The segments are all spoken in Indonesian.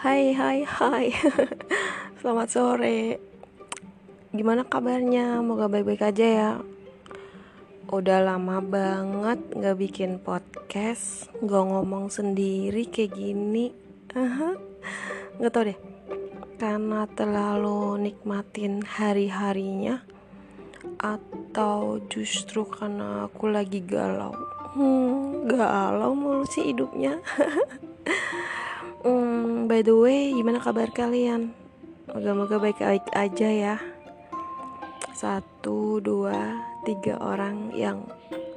Hai hai hai. Selamat sore. Gimana kabarnya? Moga baik-baik aja ya. Udah lama banget gak bikin podcast Gak ngomong sendiri kayak gini. Aha. Gak tau deh. Karena terlalu nikmatin hari-harinya Atau justru karena aku lagi galau. Hmm, galau mulu sih hidupnya by the way, gimana kabar kalian? Moga-moga baik-baik aja ya. Satu, dua, tiga orang yang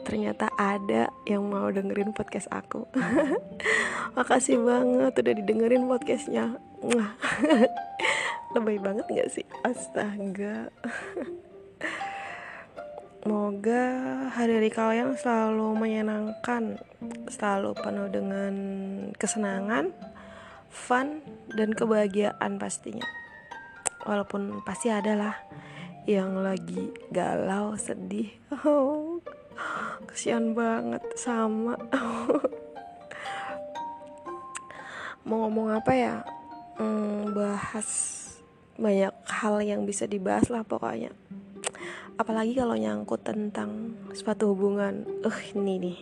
ternyata ada yang mau dengerin podcast aku. Makasih banget udah didengerin podcastnya. Lebih banget gak sih? Astaga. Moga hari-hari kalian selalu menyenangkan, selalu penuh dengan kesenangan, fun dan kebahagiaan pastinya. Walaupun pasti ada lah yang lagi galau sedih. Oh, kesian banget sama. Mau ngomong apa ya? Hmm, bahas banyak hal yang bisa dibahas lah pokoknya. Apalagi kalau nyangkut tentang suatu hubungan. Uh ini nih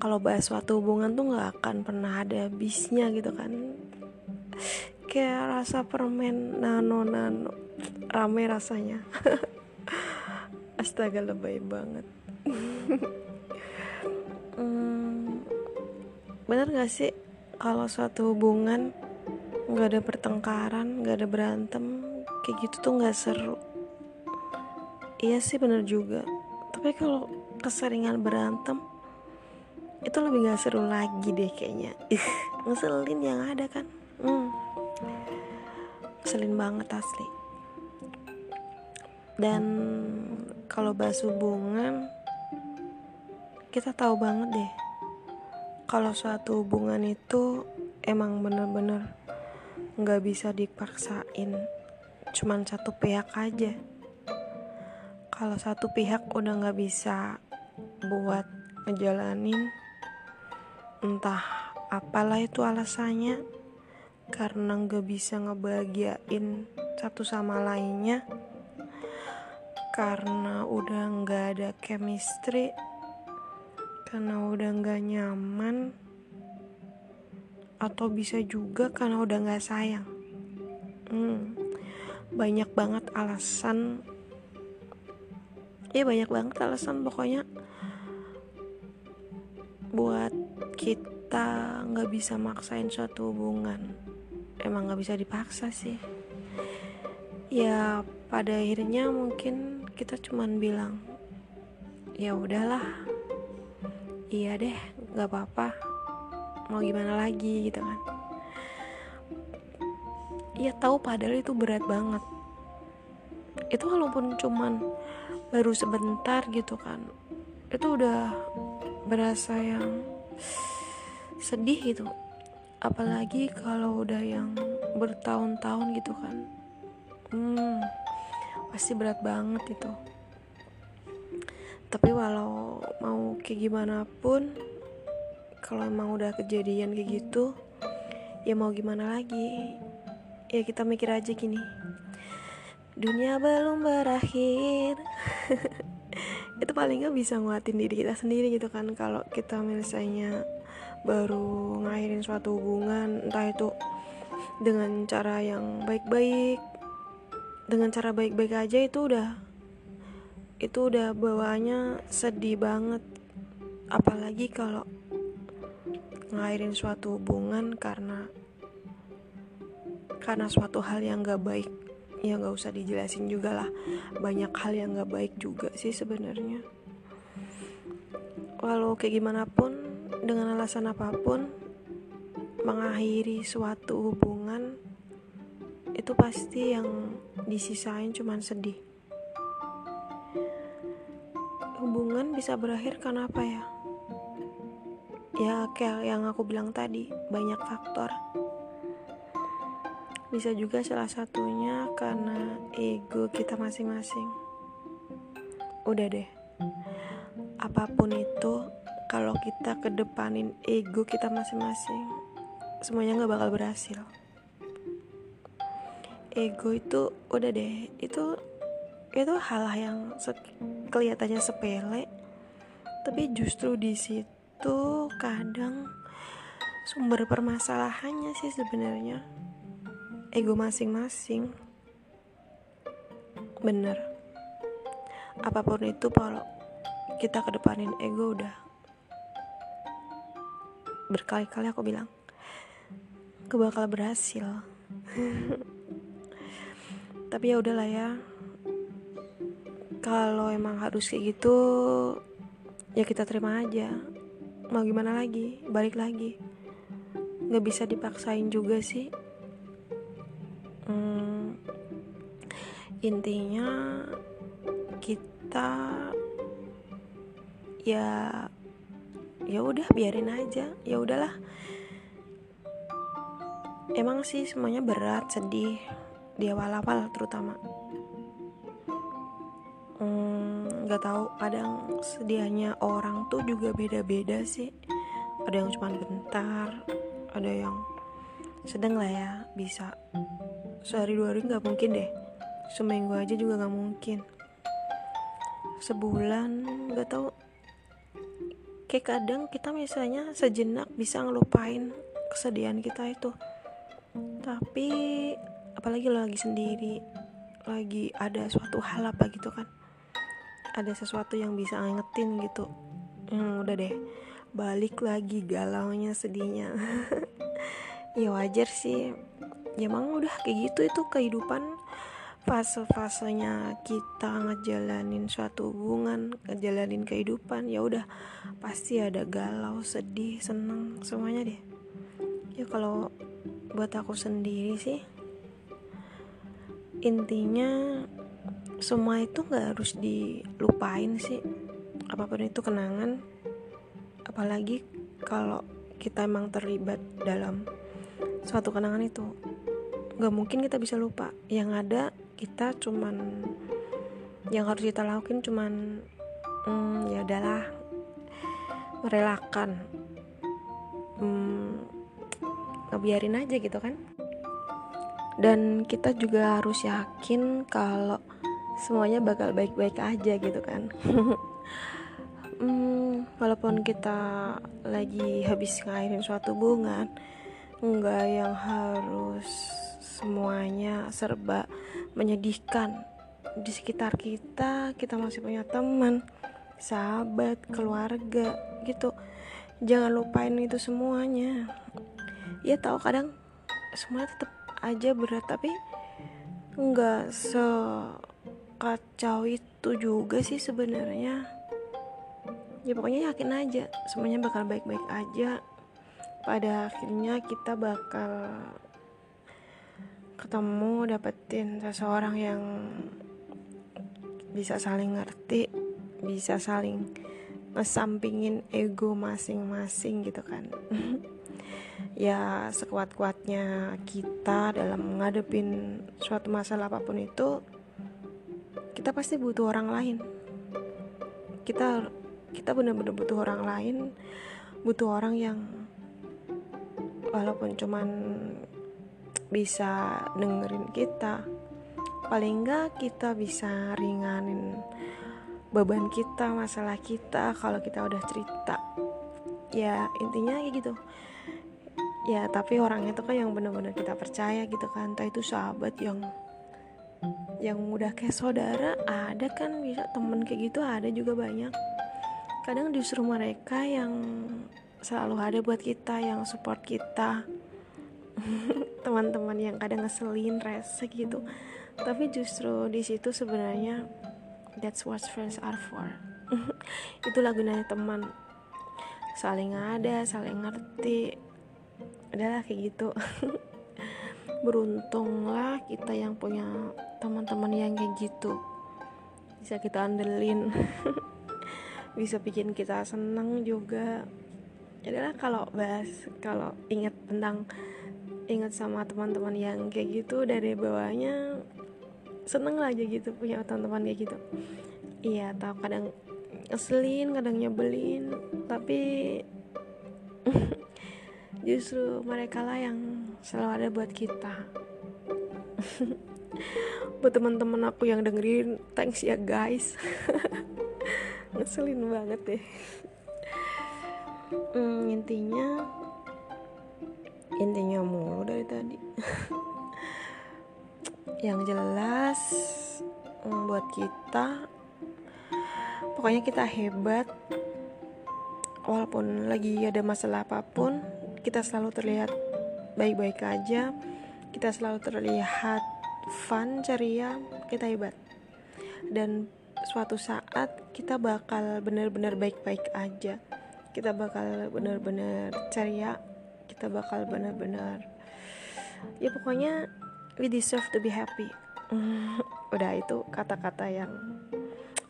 kalau bahas suatu hubungan tuh nggak akan pernah ada habisnya gitu kan. Kayak rasa permen nano nano rame rasanya. Astaga lebay banget. Hmm, bener gak sih kalau suatu hubungan nggak ada pertengkaran nggak ada berantem kayak gitu tuh nggak seru? Iya sih bener juga. Tapi kalau keseringan berantem itu lebih gak seru lagi deh kayaknya. Ngeselin yang ada kan. Hmm. ngeselin banget asli. Dan kalau bahas hubungan kita tahu banget deh. Kalau suatu hubungan itu emang bener-bener nggak bisa dipaksain. Cuman satu pihak aja. Kalau satu pihak udah nggak bisa buat ngejalanin entah apalah itu alasannya. Karena gak bisa ngebahagiain satu sama lainnya. Karena udah gak ada chemistry. Karena udah gak nyaman. Atau bisa juga karena udah gak sayang. Hmm, banyak banget alasan. Ya banyak banget alasan pokoknya. Buat kita nggak bisa maksain suatu hubungan. Emang nggak bisa dipaksa sih. Ya pada akhirnya mungkin kita cuman bilang ya udahlah iya deh nggak apa-apa. Mau gimana lagi gitu kan. Ya tahu padahal itu berat banget. Itu walaupun cuman baru sebentar gitu kan itu udah berasa yang sedih gitu. Apalagi kalau udah yang bertahun-tahun gitu kan. Hmm pasti berat banget itu. Tapi walau mau kayak gimana pun kalau emang udah kejadian kayak gitu ya mau gimana lagi? Ya kita mikir aja gini. Dunia belum berakhir itu paling nggak bisa nguatin diri kita sendiri gitu kan. Kalau kita misalnya baru ngakhirin suatu hubungan entah itu dengan cara yang baik-baik dengan cara baik-baik aja itu udah itu udah bawaannya sedih banget. Apalagi kalau ngakhirin suatu hubungan karena karena suatu hal yang gak baik ya nggak usah dijelasin juga lah. Banyak hal yang nggak baik juga sih sebenarnya. Walau kayak gimana pun dengan alasan apa pun mengakhiri suatu hubungan itu pasti yang disisain cuman sedih. Hubungan bisa berakhir karena apa ya? Ya kayak yang aku bilang tadi banyak faktor bisa juga salah satunya karena ego kita masing-masing. Udah deh. Apa pun itu, kalau kita kedepanin ego kita masing-masing, semuanya gak bakal berhasil. ego itu udah deh itu itu hal yang se kelihatannya sepele tapi justru di situ kadang sumber permasalahannya sih sebenarnya ego masing-masing. Bener. Apa pun itu kalau kita kedepanin ego udah. Berkali-kali aku bilang aku bakal berhasil. Tapi ya udahlah ya. Kalau emang harus kayak gitu ya kita terima aja. Mau gimana lagi? Balik lagi. Nggak bisa dipaksain juga sih hmm, intinya kita ya ya udah biarin aja. Ya udahlah. Emang sih semuanya berat sedih di awal-awal terutama. Hmm, nggak hmm, tahu kadang sedianya orang tuh juga beda-beda sih. Ada yang cuma bentar ada yang sedang lah ya bisa sehari dua hari nggak mungkin deh. Seminggu aja juga nggak mungkin. Sebulan nggak tahu. Kayak kadang kita misalnya sejenak bisa ngelupain kesedihan kita itu. Tapi apalagi lo lagi sendiri lagi ada suatu hal apa gitu kan. Ada sesuatu yang bisa ngingetin gitu. Hmm, udah deh. Balik lagi galaunya sedihnya. Ya wajar sih ya emang udah kayak gitu itu kehidupan fase-fasenya kita ngejalanin suatu hubungan ngejalanin kehidupan ya udah pasti ada galau sedih seneng semuanya deh. Ya kalau buat aku sendiri sih intinya semua itu nggak harus dilupain sih. Apa pun itu kenangan apalagi kalau kita emang terlibat dalam suatu kenangan itu nggak mungkin kita bisa lupa. Yang ada kita cuman yang harus kita lakuin cuman hmm, ya adalah merelakan. Hmm, ngebiarin aja gitu kan. Dan kita juga harus yakin kalau semuanya bakal baik-baik aja gitu kan. Hmm, walaupun kita lagi habis ngairin suatu hubungan enggak yang harus semuanya serba menyedihkan. Di sekitar kita kita masih punya teman sahabat keluarga gitu. Jangan lupain itu semuanya. Ya tahu kadang semua tetap aja berat tapi nggak sekacau itu juga sih sebenarnya. Ya pokoknya yakin aja semuanya bakal baik-baik aja. Pada akhirnya kita bakal ketemu dapetin seseorang yang bisa saling ngerti bisa saling ngesampingin ego masing-masing gitu kan. Ya sekuat-kuatnya kita dalam menghadapin suatu masalah apa pun itu kita pasti butuh orang lain. Kita kita benar-benar butuh orang lain butuh orang yang walaupun cuman bisa dengerin kita. Paling enggak kita bisa ringanin beban kita masalah kita kalau kita udah cerita. Ya intinya kayak gitu. Ya tapi orang itu kan yang benar-benar kita percaya gitu kan. Entah itu sahabat yang yang udah kayak saudara ada kan bisa. Temen kayak gitu ada juga banyak. Kadang justru mereka yang selalu ada buat kita yang support kita teman-teman yang kadang ngeselin rese gitu. Tapi justru di situ sebenarnya that's what friends are for. Itulah gunanya teman. Saling ada saling ngerti. Adalah kayak gitu. Beruntunglah kita yang punya teman-teman yang kayak gitu. Bisa kita andelin. Bisa bikin kita seneng juga. Adalah kalau bahas kalau ingat tentang ingat sama teman-teman yang kayak gitu dari bawahnya seneng lah aja gitu punya teman-teman kayak gitu. Iya tau kadang ngeselin kadang nyebelin tapi justru mereka lah yang selalu ada buat kita. Buat teman-teman aku yang dengerin thanks ya guys. Ngeselin banget deh. Hmm, intinya intinya mulu dari tadi. Yang jelas mm, buat kita pokoknya kita hebat. Walaupun lagi ada masalah apa pun kita selalu terlihat baik-baik aja. Kita selalu terlihat fun ceria kita hebat. Dan suatu saat kita bakal benar-benar baik-baik aja. Kita bakal benar-benar ceria kita bakal benar-benar ya pokoknya we deserve to be happy. Udah itu kata-kata yang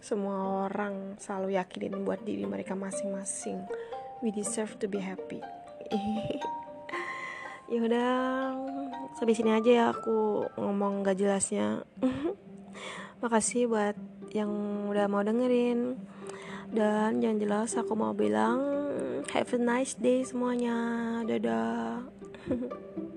semua orang selalu yakinin buat diri mereka masing-masing. We deserve to be happy. Ya udah sampai sini aja ya aku ngomong gak jelasnya. Makasih buat yang udah mau dengerin. Dan yang jelas aku mau bilang have a nice day semuanya. Dadah